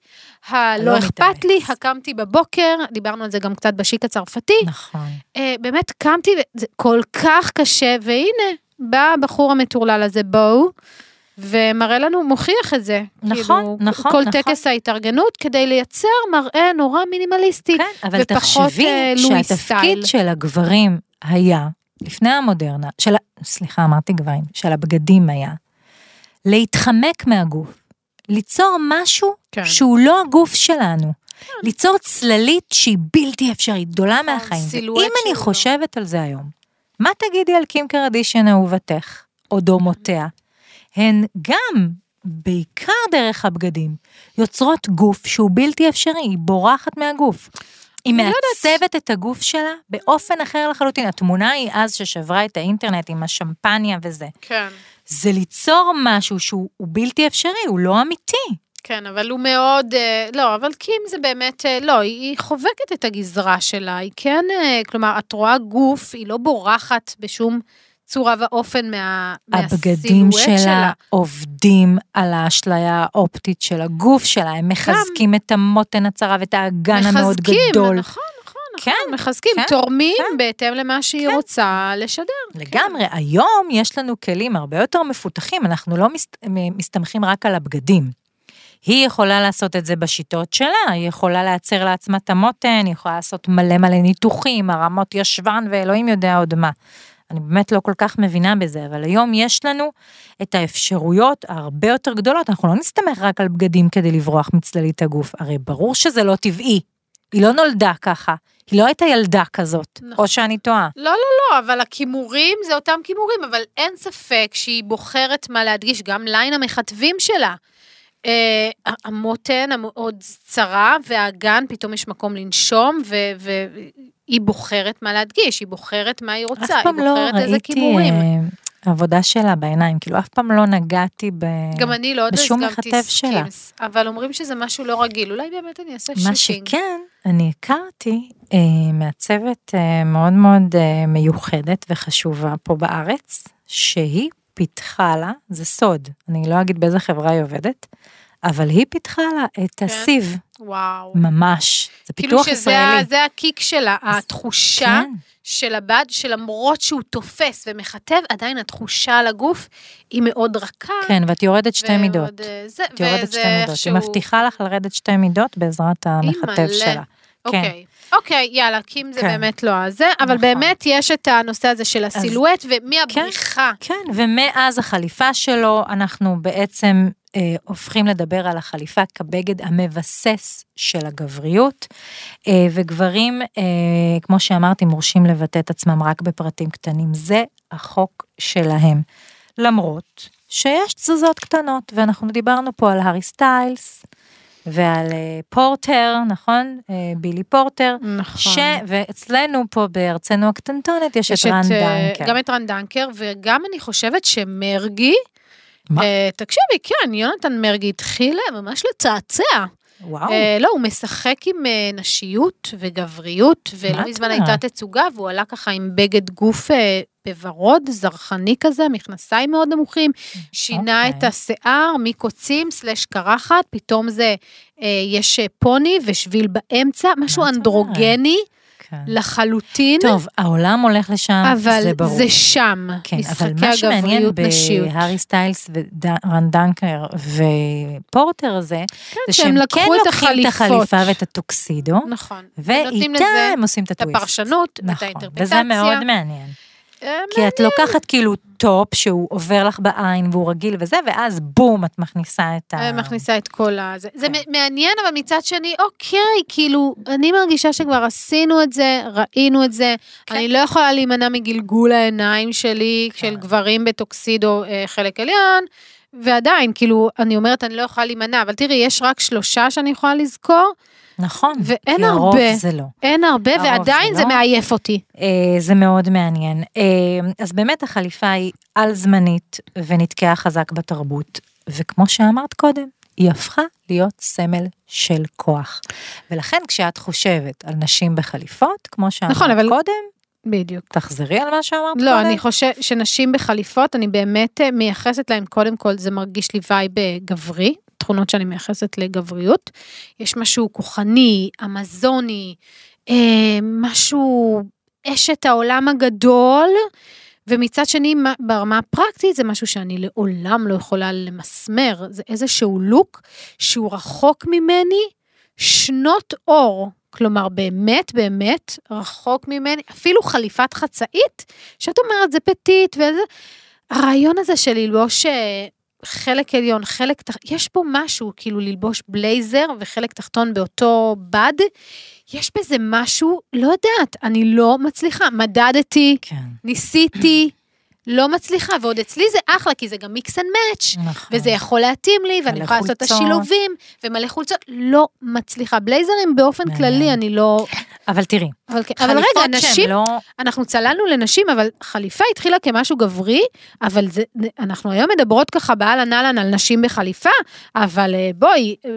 B: הלא
C: הלא
B: אכפת לי. הקמתי בבוקר, דיברנו על זה גם קצת בשיק הצרפתי,
C: נכון.
B: אה, באמת קמתי, זה כל כך קשה, והנה, בא הבחור המטורלל הזה, בואו, ומראה לנו, מוכיח את זה.
C: נכון,
B: כאילו,
C: נכון,
B: כל
C: נכון.
B: טקס ההתארגנות כדי לייצר מראה נורא מינימליסטי.
C: כן, אבל תחשבי
B: אה, לואי סטייל.
C: שהתפקיד של הגברים היה, לפני המודרנה, של, סליחה, אמרתי גברים, של הבגדים היה, להתחמק מהגוף, ליצור משהו
B: כן.
C: שהוא לא הגוף שלנו. ליצור צללית שהיא בלתי אפשרית, גדולה מהחיים.
B: סילואט
C: אם אני
B: לא.
C: חושבת על זה היום, מה תגידי על קים קרדישן אהובתך, או דומותיה? הן גם, בעיקר דרך הבגדים, יוצרות גוף שהוא בלתי אפשרי, היא בורחת מהגוף. היא
B: לא
C: מעצבת את הגוף שלה באופן אחר לחלוטין. התמונה היא אז ששברה את האינטרנט עם השמפניה וזה.
B: כן.
C: זה ליצור משהו שהוא הוא בלתי אפשרי, הוא לא אמיתי.
B: כן, אבל הוא מאוד, אה, לא, אבל קים זה באמת, אה, לא, היא, היא חובקת את הגזרה שלה, היא כן, אה, כלומר, את רואה גוף, היא לא בורחת בשום צורה ואופן מה,
C: הבגדים
B: מהסילואט
C: שלה עובדים על האשליה האופטית של הגוף שלה, הם מחזקים את המותן הצרה ואת האגן המאוד
B: מחזקים,
C: גדול.
B: נכון, נכון, נכון,
C: כן,
B: מחזקים,
C: כן,
B: תורמים
C: כן.
B: בהתאם למה שהיא
C: כן.
B: רוצה לשדר.
C: לגמרי, היום יש לנו כלים הרבה יותר מפותחים, אנחנו לא מסת, מסתמכים רק על הבגדים. היא יכולה לעשות את זה בשיטות שלה, היא יכולה לייצר לעצמה את המותן, היא יכולה לעשות מלא מלא ניתוחים, הרמות ישבן ואלוהים יודע עוד מה. אני באמת לא כל כך מבינה בזה, אבל היום יש לנו את האפשרויות הרבה יותר גדולות, אנחנו לא נסתמך רק על בגדים כדי לברוח מצללית הגוף, הרי ברור שזה לא טבעי, היא לא נולדה ככה, היא לא הייתה ילדה כזאת,
B: נכון.
C: או שאני טועה.
B: לא, לא, לא, אבל הכימורים זה אותם כימורים, אבל אין ספק שהיא בוחרת מה להדגיש, גם ליין המכתבים שלה. אה, המותן המאוד צרה, והאגן, פתאום יש מקום לנשום, והיא בוחרת מה להדגיש, היא בוחרת מה היא רוצה, היא
C: לא
B: בוחרת איזה
C: ראיתי
B: כימורים.
C: אה, עבודה שלה בעיניים, כאילו אף פעם לא נגעתי ב...
B: גם אני לא
C: בשום מכתב שלה.
B: אבל אומרים שזה משהו לא רגיל, אולי באמת אני אעשה
C: מה
B: שוטינג.
C: שכן, אני הכרתי אה, מעצבת אה, מאוד מאוד אה, מיוחדת וחשובה פה בארץ, שהיא פיתחה לה, זה סוד, אני לא אגיד באיזה חברה היא עובדת, אבל היא פיתחה לה את
B: כן.
C: הסיב,
B: וואו.
C: ממש, זה
B: כאילו
C: פיתוח
B: שזה
C: ישראלי.
B: ה- זה הקיק שלה, התחושה
C: כן,
B: של הבד, שלמרות שהוא תופס ומכתב, עדיין התחושה על הגוף היא מאוד רכה.
C: כן, ואת יורדת שתי
B: ומאוד,
C: מידות.
B: אה, זה,
C: את יורדת שתי מידות, היא
B: איכשהו-
C: מבטיחה לך לרדת שתי מידות בעזרת המכתב. שלה. כן.
B: אוקיי, אוקיי, יאללה, קים זה
C: כן.
B: באמת לא הזה, אבל
C: נכון.
B: באמת יש את הנושא הזה של הסילואט, ומהבריחה.
C: כן, ומאז החליפה שלו, אנחנו בעצם אה, הופכים לדבר על החליפה כבגד המבסס של הגבריות, אה, וגברים, אה, כמו שאמרתי, מורשים לבטא את עצמם רק בפרטים קטנים. זה החוק שלהם. למרות שיש תזוזות קטנות, ואנחנו דיברנו פה על הארי סטיילס, ועל אה, פורטר, נכון? אה, בילי פורטר.
B: נכון.
C: ש... ואצלנו פה בארצנו הקטנטונת יש,
B: יש
C: את רן
B: אה,
C: דנקר.
B: גם את רן דנקר, וגם אני חושבת שמרגי,
C: מה?
B: תקשיבי, כן, יונתן מרגי התחיל ממש לצעצע.
C: וואו,
B: אה, לא, הוא משחק עם אה, נשיות וגבריות, ולא מזמן הייתה? תצוגה, והוא עלה ככה עם בגד גוף אה, בוורוד, זרחני כזה, מכנסיים מאוד נמוכים, שינה
C: אוקיי.
B: את השיער מקוצים סלש קרחת, פתאום זה, אה, יש אה, פוני ושביל באמצע, משהו אנדרוגני
C: כן.
B: לחלוטין.
C: טוב, העולם הולך לשם,
B: אבל
C: זה ברור.
B: זה שם,
C: כן, אבל
B: משחקי
C: מה שמעניין
B: הגבריות נשיות.
C: בהארי סטיילס ורן דנקר ו Porter הזה,
B: כן,
C: זה
B: שהם
C: כן
B: את
C: לוקחים את
B: החליפות.
C: החליפה ואת הטוקסידו,
B: נכון.
C: ואיתה הם עושים את
B: את
C: הטוויסט.
B: הפרשנות, את
C: נכון,
B: האינטרפרטציה.
C: וזה מאוד מעניין.
B: אה,
C: כי את לוקחת כאילו טופ שהוא עובר לך בעין והוא רגיל וזה, ואז בום, את מכניסה את ה...
B: מכניסה את כל ה... זה, זה
C: כן.
B: מעניין, אבל מצד שני, אוקיי, כאילו, אני מרגישה שכבר עשינו את זה, ראינו את זה,
C: כן.
B: אני לא יכולה להימנע מגלגול העיניים שלי,
C: כן.
B: של גברים בטוקסידו אה, חלק עליון, ועדיין, כאילו, אני אומרת, אני לא יכולה להימנע, אבל תראי, יש רק שלושה שאני יכולה לזכור,
C: נכון,
B: ואין הרבה.
C: זה לא.
B: אין הרבה, ועדיין
C: זה
B: זה
C: לא.
B: מעייף אותי.
C: אה, זה מאוד מעניין. אה, אז באמת החליפה היא על זמנית ונתקעה חזק בתרבות, וכמו שאמרת קודם, היא הפכה להיות סמל של כוח. ולכן כשאת חושבת על נשים בחליפות, כמו שאמרת
B: נכון, אבל-
C: קודם,
B: בדיוק.
C: תחזרי על מה שאמרת קודם.
B: לא, אני חושבת שנשים בחליפות, אני באמת מייחסת להן, קודם כל זה מרגיש לי וייב אה, גברי, תכונות שאני מייחסת לגבריות. יש משהו כוחני, אמזוני, אה, משהו, אשת העולם הגדול, ומצד שני, מה- ברמה הפרקטית, זה משהו שאני לעולם לא יכולה למסמר. זה איזשהו לוק שהוא רחוק ממני שנות אור. כלומר, באמת, באמת, רחוק ממני, אפילו חליפת חצאית, שאת אומרת, זה petite, וזה... הרעיון הזה של ללבוש אה, חלק עליון, חלק תחתון, יש פה משהו, כאילו ללבוש בלייזר וחלק תחתון באותו בד, יש בזה משהו, לא יודעת, אני לא מצליחה. מדדתי,
C: כן,
B: ניסיתי, לא מצליחה, ועוד אצלי זה אחלה, כי זה גם mix and
C: match.
B: וזה יכול להתאים לי, ואני יכולה לעשות את. השילובים, ומלא חולצות, לא מצליחה. בלייזרים באופן. כללי, אני לא...
C: אבל תראי,
B: אבל, כן, אבל רגע, נשים,
C: לא...
B: אנחנו צללנו לנשים, אבל חליפה התחילה כמשהו גברי, אבל זה, אנחנו היום מדברות ככה באהלן אהלן על נשים בחליפה, אבל אה, בואי, אה,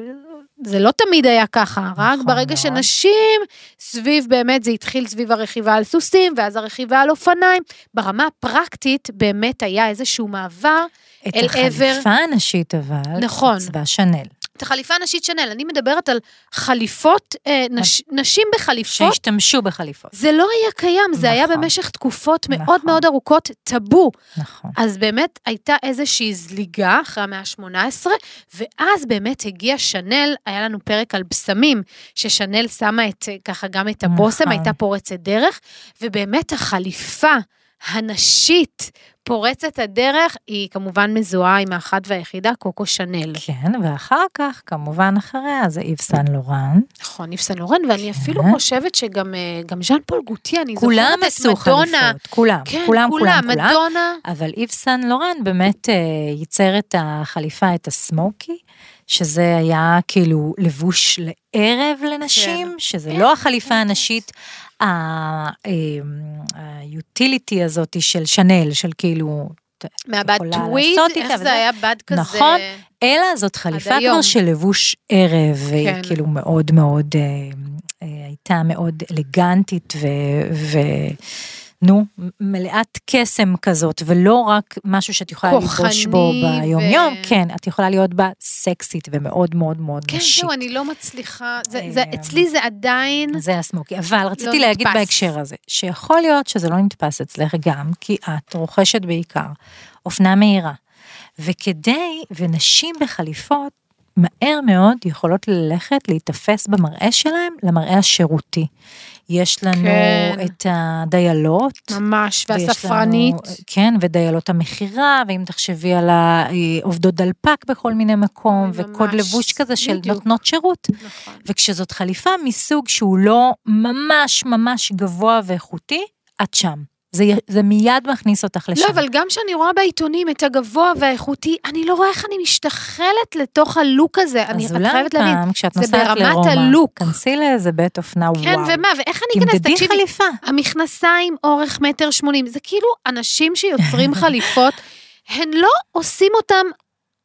B: זה לא תמיד היה ככה, רק
C: נכון
B: ברגע
C: מאוד.
B: שנשים, סביב באמת, זה התחיל סביב הרכיבה על סוסים, ואז הרכיבה על אופניים. ברמה הפרקטית, באמת היה איזשהו מעבר.
C: את
B: אל
C: החליפה הנשית אבל,
B: נכון.
C: עיצבה שנל.
B: את החליפה הנשית שנל, אני מדברת על חליפות, אה, נש, נשים בחליפות.
C: שהשתמשו בחליפות.
B: זה לא היה קיים, זה היה
C: נכון.
B: במשך תקופות מאוד
C: נכון.
B: מאוד ארוכות טאבו.
C: נכון.
B: אז באמת הייתה איזושהי זליגה אחרי המאה ה-18, ואז באמת הגיע שנל, היה לנו פרק על בשמים, ששנל שמה את, אה, ככה גם את הבושם,
C: נכון.
B: הייתה פורצת דרך, ובאמת החליפה הנשית פורצת הדרך, היא כמובן מזוהה עם האחת והיחידה, קוקו שנל.
C: כן, ואחר כך, כמובן אחריה, זה איב סן לורן.
B: נכון, איב סן לורן, ואני אפילו
C: כן.
B: חושבת שגם אה, ז'אן פול גוטי, אני זוכרת את
C: עשו
B: מדונה.
C: חליפות, כולם,
B: כן,
C: כולם, כולם,
B: כולם,
C: כולם.
B: מדונה.
C: אבל איב סן לורן באמת אה, ייצר את החליפה, את הסמוקי, שזה היה כאילו לבוש לערב לנשים,
B: כן.
C: שזה
B: כן,
C: לא החליפה
B: כן,
C: הנשית, היוטיליטי הזאת של שנל, של כאילו,
B: מהבד טוויד, איך. זה היה בד כזה.
C: נכון. אלא זאת חליפה. כבר של לבוש ערב, והיא
B: כן.
C: כאילו מאוד מאוד, אה, אה, הייתה מאוד אלגנטית ו... ו נו, מלאת קסם כזאת, ולא רק משהו שאת יכולה ללבוש בו ביום-יום,
B: ו-
C: כן, את יכולה להיות בה סקסית ומאוד מאוד מאוד
B: כן,
C: נשית.
B: זהו, אני לא מצליחה, זה,
C: אה,
B: זה, אצלי זה עדיין,
C: זה הסמוקי, אבל רציתי
B: לא
C: להגיד
B: נתפס.
C: בהקשר הזה, שיכול להיות שזה לא נתפס אצלך גם, כי את רוכשת בעיקר אופנה מהירה, וכדי, ונשים בחליפות, מהר מאוד יכולות ללכת להיתפס במראה שלהם למראה השירותי. יש לנו
B: כן.
C: את הדיילות.
B: ממש, והספרנית.
C: לנו, כן, ודיילות המכירה, ואם תחשבי על העובדות דלפק בכל מיני מקום,
B: ממש,
C: וקוד לבוש כזה של
B: בדיוק.
C: נותנות שירות.
B: נכון.
C: וכשזאת חליפה מסוג שהוא לא ממש ממש גבוה ואיכותי, את שם. זה, זה מיד מכניס אותך לשם.
B: לא, אבל גם כשאני רואה בעיתונים את הגבוה והאיכותי, אני לא רואה איך אני משתחלת לתוך הלוק הזה. אני, את חייבת להבין,
C: פעם, כשאת
B: זה ברמת הלוק.
C: כנסי לאיזה בית אופנה,
B: כן,
C: וואו.
B: ומה, ואיך אני אכנס?
C: תמדדי
B: תקשיבי,
C: חליפה.
B: המכנסיים אורך מטר שמונים, זה כאילו אנשים שיוצרים (laughs) חליפות, הן לא עושים אותם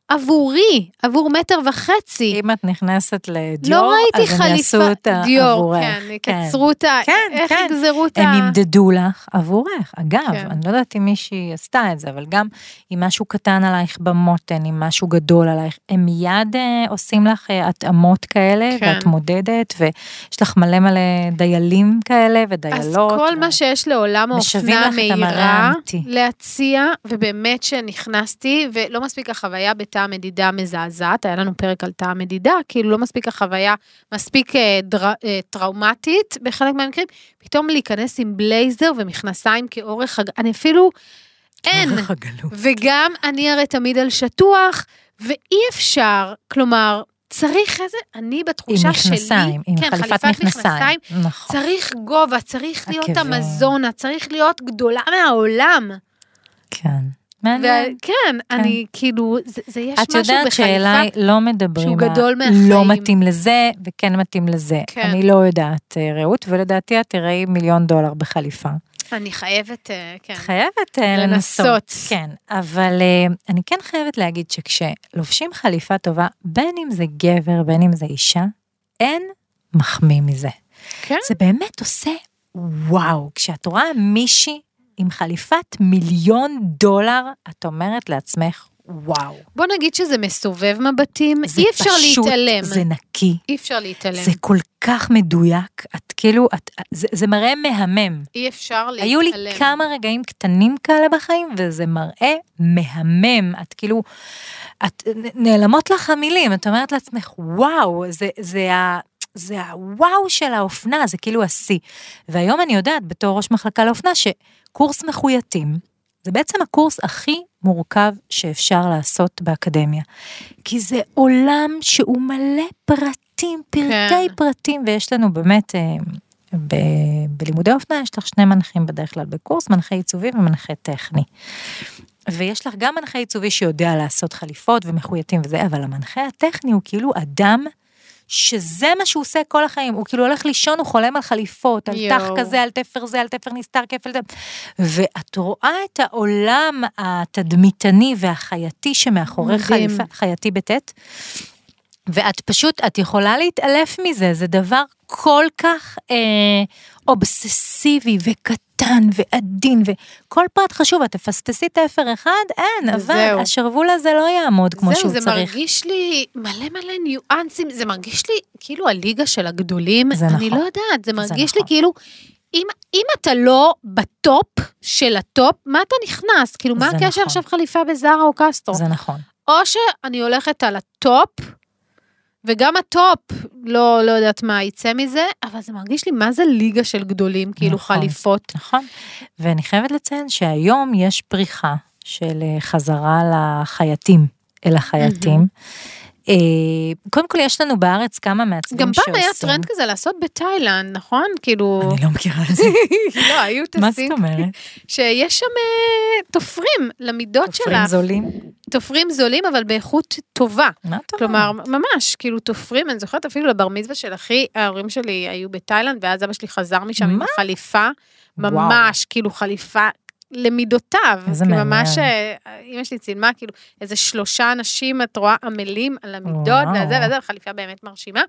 B: עבורי, עבור מטר וחצי.
C: אם את נכנסת לדיור,
B: לא ראיתי
C: אז הם יעשו אותה
B: דיור,
C: עבורך.
B: כן, יקצרו אותה,
C: כן,
B: איך
C: כן.
B: יגזרו אותה?
C: הם ימדדו לך עבורך. אגב,
B: כן.
C: אני לא יודעת אם מישהי עשתה את זה, אבל גם אם משהו קטן עלייך במותן, אם משהו גדול עלייך, הם מיד אה, עושים לך אה, התאמות כאלה,
B: כן.
C: ואת מודדת, ויש לך מלא מלא דיילים כאלה
B: אז
C: ודיילות.
B: כל
C: ו-
B: מה שיש לעולם האופנה
C: לך את המראה
B: מהירה
C: האמיתי.
B: להציע, ובאמת שנכנסתי, ולא מספיק החוויה בתא מדידה מזעזעת, היה לנו פרק על תא מדידה, כאילו לא מספיק החוויה מספיק אה, דר, אה, טראומטית בחלק מהמקרים, פתאום להיכנס עם בלייזר ומכנסיים כאורך. אני אפילו, אין.
C: הגלות.
B: וגם אני הרי תמיד על שטוח, ואי אפשר, כלומר, צריך איזה, אני
C: עם
B: בתחושה שלי,
C: מכנסיים, עם
B: כן,
C: חליפת
B: חליפת
C: מכנסיים. נכון.
B: צריך גובה, צריך להיות
C: עקבים.
B: המזונה, צריך להיות גדולה מהעולם.
C: כן. מעניין.
B: וכן, אני כאילו, זה, זה יש
C: את
B: משהו
C: יודעת
B: בחליפה.
C: שאליי לא מדברים,
B: שהוא גדול מהחיים.
C: לא מתאים לזה וכן מתאים לזה.
B: כן.
C: אני לא יודעת, אה, רעות, ולדעתי את תראי מיליון דולר בחליפה.
B: אני חייבת, אה, כן.
C: חייבת אה, לנסות.
B: לנסות.
C: כן, אבל אני כן חייבת להגיד שכשלובשים חליפה טובה, בין אם זה גבר, בין אם זה אישה, אין מחמיא מזה.
B: כן.
C: זה באמת עושה וואו, כשאת רואה מישהי עם חליפת מיליון דולר, את אומרת לעצמך, וואו.
B: בוא נגיד שזה מסובב מבטים,
C: זה
B: אי אפשר
C: פשוט,
B: להתעלם.
C: זה נקי,
B: אי אפשר להתעלם.
C: זה כל כך מדויק, את כאילו, את, זה, זה מראה מהמם.
B: אי אפשר להתעלם.
C: היו לי כמה רגעים קטנים כאלה בחיים, וזה מראה מהמם. את כאילו, את נעלמות לך המילים, את אומרת לעצמך, וואו, זה, זה ה... זה הוואו של האופנה, זה כאילו השיא. והיום אני יודעת, בתור ראש מחלקה לאופנה, שקורס מחוייתים, זה בעצם הקורס הכי מורכב שאפשר לעשות באקדמיה. כי זה עולם שהוא מלא פרטים, פרטי
B: כן.
C: פרטים, ויש לנו באמת, אה, ב, בלימודי אופנה יש לך שני מנחים בדרך כלל בקורס, מנחה עיצובי ומנחה טכני. ויש לך גם מנחה עיצובי שיודע לעשות חליפות ומחוייתים וזה, אבל המנחה הטכני הוא כאילו אדם שזה מה שהוא עושה כל החיים, הוא כאילו הולך לישון, הוא חולם על חליפות, על. תח כזה, על תפר זה, על תפר נסתר, כפל זה. ואת רואה את העולם התדמיתני והחייתי שמאחורי. חליפה, חייתי בטית, ואת פשוט, את יכולה להתעלף מזה, זה דבר כל כך אה, אובססיבי וקטן ועדין, וכל פרט חשוב, את תפספסי תפר אחד, אין, אבל
B: זהו.
C: השרוול הזה לא יעמוד כמו
B: זהו,
C: שהוא
B: זה
C: צריך.
B: מרגיש לי מלא מלא ניואנסים, זה מרגיש לי כאילו הליגה של הגדולים,
C: זה
B: אני
C: נכון.
B: לא יודעת, זה מרגיש לי
C: נכון.
B: כאילו, אם, אם אתה לא בטופ של הטופ, מה אתה נכנס? כאילו, מה
C: זה
B: הקשר
C: נכון.
B: עכשיו חליפה בזארה או קסטרו?
C: זה נכון.
B: או שאני הולכת על הטופ, וגם הטופ, לא, לא יודעת מה יצא מזה, אבל זה מרגיש לי, מה זה ליגה של גדולים, כאילו
C: נכון.
B: חליפות.
C: נכון. ואני חייבת לציין שהיום יש פריחה של אה, חזרה לחייטים, אל החייטים. אה, קודם כל יש לנו בארץ כמה מעצבים
B: גם
C: שעושים.
B: פעם היה טרנד כזה לעשות בתאילנד, נכון? כאילו... (laughs)
C: אני לא מכירה את זה. (laughs)
B: לא, היו
C: מה
B: טסים,
C: זאת אומרת?
B: שיש שם אה, תופרים למידות
C: תופרים
B: שלך.
C: זולים?
B: תופרים זולים, אבל באיכות טובה.
C: מה את אומרת?
B: כלומר, ממש, כאילו תופרים, אני זוכרת אפילו לבר מצווה של אחי, ההורים שלי היו בתאילנד, ואז אבא שלי חזר משם עם
C: מה?
B: חליפה, ממש, כאילו חליפה למידותיו.
C: איזה
B: כאילו,
C: מעניין.
B: ממש, אה, אמא שלי צילמה, כאילו, איזה שלושה אנשים, את רואה, עמלים על המידות. וזה וזה, חליפה באמת מרשימה.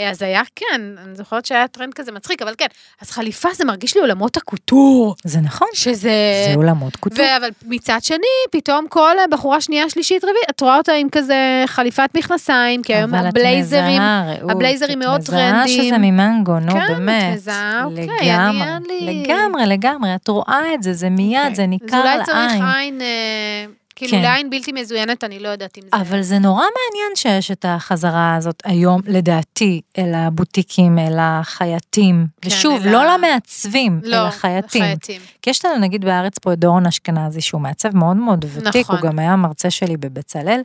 B: אה, אז היה, כן, אני זוכרת שהיה טרנד כזה מצחיק, אבל כן, אז חליפה זה מרגיש לי עולמות הקוטור,
C: זה נכון.
B: שזה...
C: זה אולמות קוטור.
B: ו- אבל מצד שני, פתאום כל בחורה שנייה, שלישית, רביעית, את רואה אותה עם כזה חליפת מכנסיים, כי היום
C: את
B: הבלייזרים,
C: מזהה,
B: הבלייזרים מאוד
C: את מזהה. שזה ממנגו, נו
B: כן, את
C: באמת.
B: מזהה, אוקיי, אני- אין לי-
C: לגמרי, לגמרי, את רואה את זה, זה מיד,
B: אוקיי.
C: זה
B: אז
C: ניכר
B: אולי צריך
C: לעין.
B: עין, אה, כאילו
C: כן.
B: לעין בלתי מזוינת, אני לא יודעת אם זה...
C: אבל זה נורא מעניין שיש את החזרה הזאת היום, לדעתי, אל הבוטיקים, אל החייטים.
B: כן,
C: ושוב,
B: אל
C: לא למעצבים,
B: לא,
C: אלא חייטים.
B: חייטים.
C: כי יש לנו נגיד בארץ פה את דורון אשכנזי, שהוא מעצב מאוד מאוד ותיק,
B: נכון.
C: הוא גם היה מרצה שלי בבצלאל,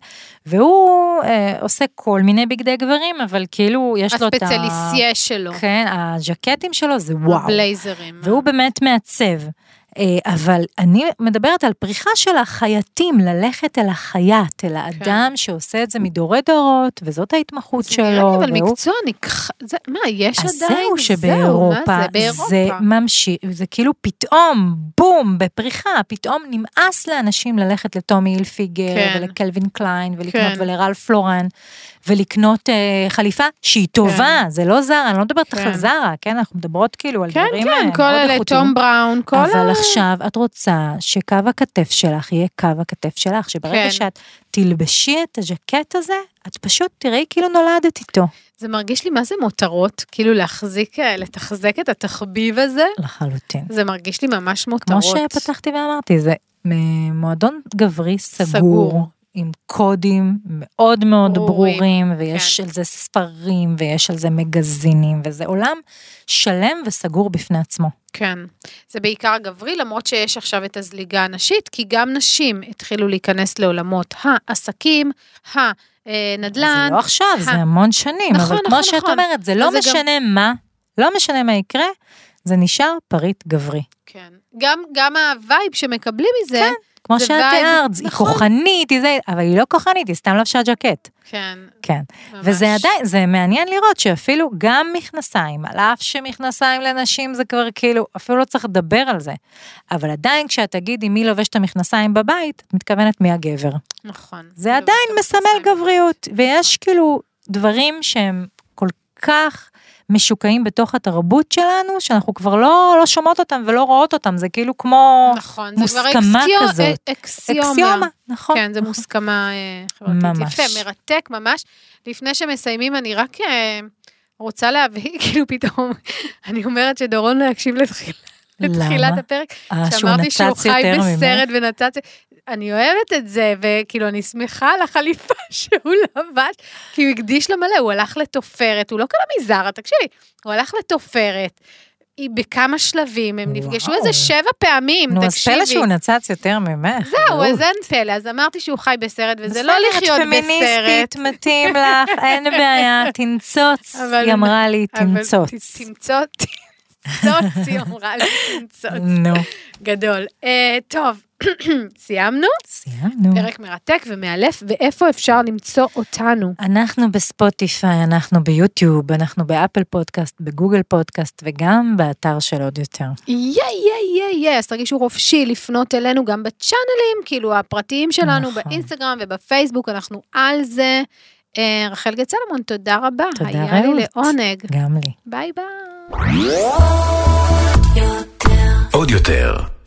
C: והוא אה, עושה כל מיני בגדי גברים, אבל כאילו יש לו את ה...
B: הספציאליסיה שלו.
C: כן, הז'קטים שלו זה וואו.
B: הבלייזרים.
C: והוא באמת מעצב. אה, אבל אני מדברת על פריחה של החייטים, ללכת אל החייט, אל האדם שעושה את זה מדורי דורות, וזאת ההתמחות
B: כן. זה נראה
C: שלו.
B: לי אבל
C: והוא-
B: מקצוע נקח... זה- מה, יש
C: אז
B: עדיין?
C: זהו שבאירופה,
B: מה זה?
C: זה
B: באירופה.
C: ממשיך, זה כאילו פתאום, בום, בפריחה, פתאום נמאס לאנשים ללכת לטומי הילפיגר,
B: כן.
C: ולקלווין קליין, ולקנות
B: כן.
C: ולרלף פלורן, ולקנות אה, חליפה שהיא טובה, זה לא זרה, אני לא מדברת
B: כן.
C: על זרה, כן, אנחנו מדברות כאילו על
B: כן,
C: דברים
B: כן,
C: אה,
B: כל
C: מאוד
B: אלה,
C: איכותיים.
B: תום בראון, כל
C: אבל
B: ה...
C: עכשיו את רוצה שקו הכתף שלך יהיה קו הכתף שלך, שברגע
B: כן.
C: שאת תלבשי את הז'קט הזה, את פשוט תראי כאילו נולדת איתו.
B: זה מרגיש לי מה זה מותרות, כאילו להחזיק, אה, לתחזק את התחביב הזה,
C: לחלוטין.
B: זה מרגיש לי ממש
C: כמו
B: מותרות.
C: שפתחתי ואמרתי, זה מועדון גברי סגור,
B: סגור.
C: עם קודים מאוד מאוד
B: ברורים,
C: ברורים, ויש
B: כן.
C: על זה ספרים, ויש על זה מגזינים, וזה עולם שלם וסגור בפני עצמו.
B: כן, זה בעיקר גברי, למרות שיש עכשיו את הזליגה הנשית, כי גם נשים התחילו להיכנס לעולמות העסקים, הנדל"ן.
C: זה לא עכשיו,
B: ה-
C: זה המון שנים,
B: נכון,
C: אבל כמו
B: נכון,
C: שאת
B: נכון.
C: אומרת, זה לא
B: זה גם-
C: משנה מה, לא משנה מה יקרה, זה נשאר פריט גברי.
B: כן. גם, גם הווייב שמקבלים מזה,
C: כן, כמו שאת תיארת, היא
B: נכון.
C: כוחנית, היא זה, אבל היא לא כוחנית, היא סתם לבשה ג'קט.
B: כן,
C: כן.
B: ממש.
C: וזה עדיין, זה מעניין לראות שאפילו גם מכנסיים, על אף שמכנסיים לנשים זה כבר כאילו, אפילו לא צריך לדבר על זה. אבל עדיין כשאת תגידי מי לובש את המכנסיים בבית, את מתכוונת מי הגבר.
B: נכון.
C: זה עדיין מסמל גבריות, ויש כאילו דברים שהם כל כך משוקעים בתוך התרבות שלנו, שאנחנו כבר לא, לא שומעות אותם ולא רואות אותם, זה כאילו כמו
B: נכון, זה כבר
C: מוסכמה
B: אקסיו-
C: כזאת.
B: אקסיומה.
C: אקסיומה, נכון.
B: כן, זה מוסכמה אה, חברתית.
C: ממש.
B: יפה, מרתק ממש. לפני שמסיימים, אני רק אה, רוצה להביא, (laughs) כאילו פתאום, אני אומרת שדורון לא יקשיב לתחילה. לתחילת
C: למה?
B: הפרק,
C: אה,
B: שאמרתי שהוא חי? בסרט ונצץ, אני אוהבת את זה, וכאילו אני שמחה על החליפה (laughs) שהוא לבש, כי הוא הקדיש לה מלא, הוא הלך לתופרת, הוא לא קנה מזרה, תקשיבי, הוא הלך לתופרת. היא בכמה שלבים, הם נפגשו
C: וואו.
B: איזה שבע פעמים,
C: נו, אז
B: תקשיבי.
C: פלא שהוא נצץ יותר ממך.
B: זהו. אז אין פלא, אז אמרתי שהוא חי בסרט, וזה לא לחיות בסרט.
C: פמיניסטית, מתאים לך, (laughs) אין בעיה, תנצוץ.
B: אבל- (laughs)
C: היא אמרה לי, תנצוץ.
B: תמצוץ, תמצוץ, היא אמרה לי, תמצוץ.
C: נו,
B: גדול. אה, טוב, (coughs) סיימנו?
C: סיימנו.
B: פרק מרתק ומאלף, ואיפה אפשר למצוא אותנו?
C: אנחנו בספוטיפיי, אנחנו ביוטיוב, אנחנו באפל פודקאסט, בגוגל פודקאסט, וגם באתר של עוד יותר.
B: יא יא יא יא, אז תרגישו חופשי לפנות אלינו גם ב channelים, כאילו הפרטיים שלנו,
C: נכון.
B: באינסטגרם ובפייסבוק, אנחנו על זה. אה, רחל גת סלומון, תודה רבה.
C: תודה,
B: היה לי
C: רעות.
B: לעונג.
C: גם לי.
B: ביי ביי.
A: עוד יותר,